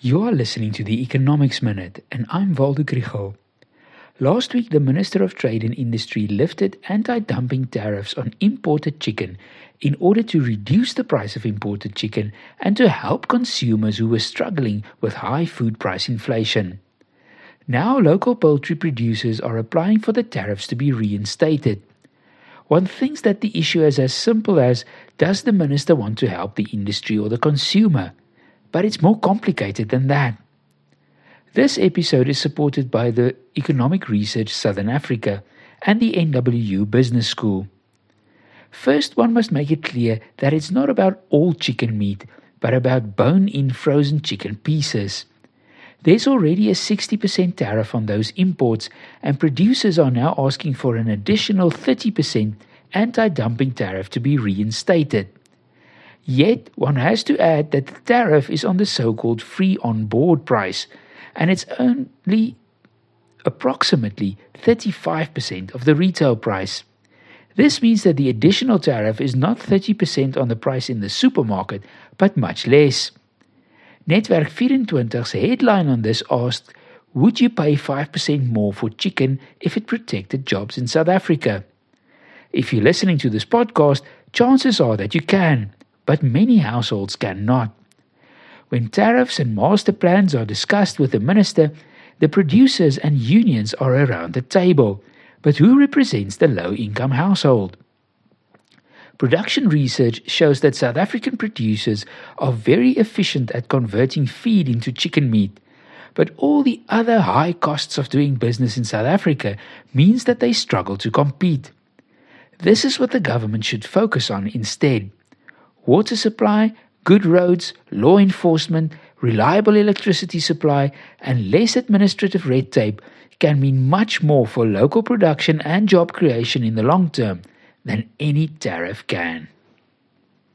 You are listening to the Economics Minute, and I'm Waldo Krugell. Last week, the Minister of Trade and Industry lifted anti dumping tariffs on imported chicken in order to reduce the price of imported chicken and to help consumers who were struggling with high food price inflation. Now, local poultry producers are applying for the tariffs to be reinstated. One thinks that the issue is as simple as does the minister want to help the industry or the consumer? But it's more complicated than that. This episode is supported by the Economic Research Southern Africa and the NWU Business School. First, one must make it clear that it's not about all chicken meat, but about bone in frozen chicken pieces. There's already a 60% tariff on those imports, and producers are now asking for an additional 30% anti dumping tariff to be reinstated. Yet, one has to add that the tariff is on the so called free on board price, and it's only approximately 35% of the retail price. This means that the additional tariff is not 30% on the price in the supermarket, but much less. Netwerk 24's headline on this asked, Would you pay 5% more for chicken if it protected jobs in South Africa? If you're listening to this podcast, chances are that you can but many households cannot. When tariffs and master plans are discussed with the minister, the producers and unions are around the table. But who represents the low income household? Production research shows that South African producers are very efficient at converting feed into chicken meat. But all the other high costs of doing business in South Africa means that they struggle to compete. This is what the government should focus on instead water supply, good roads, law enforcement, reliable electricity supply, and less administrative red tape can mean much more for local production and job creation in the long term than any tariff can.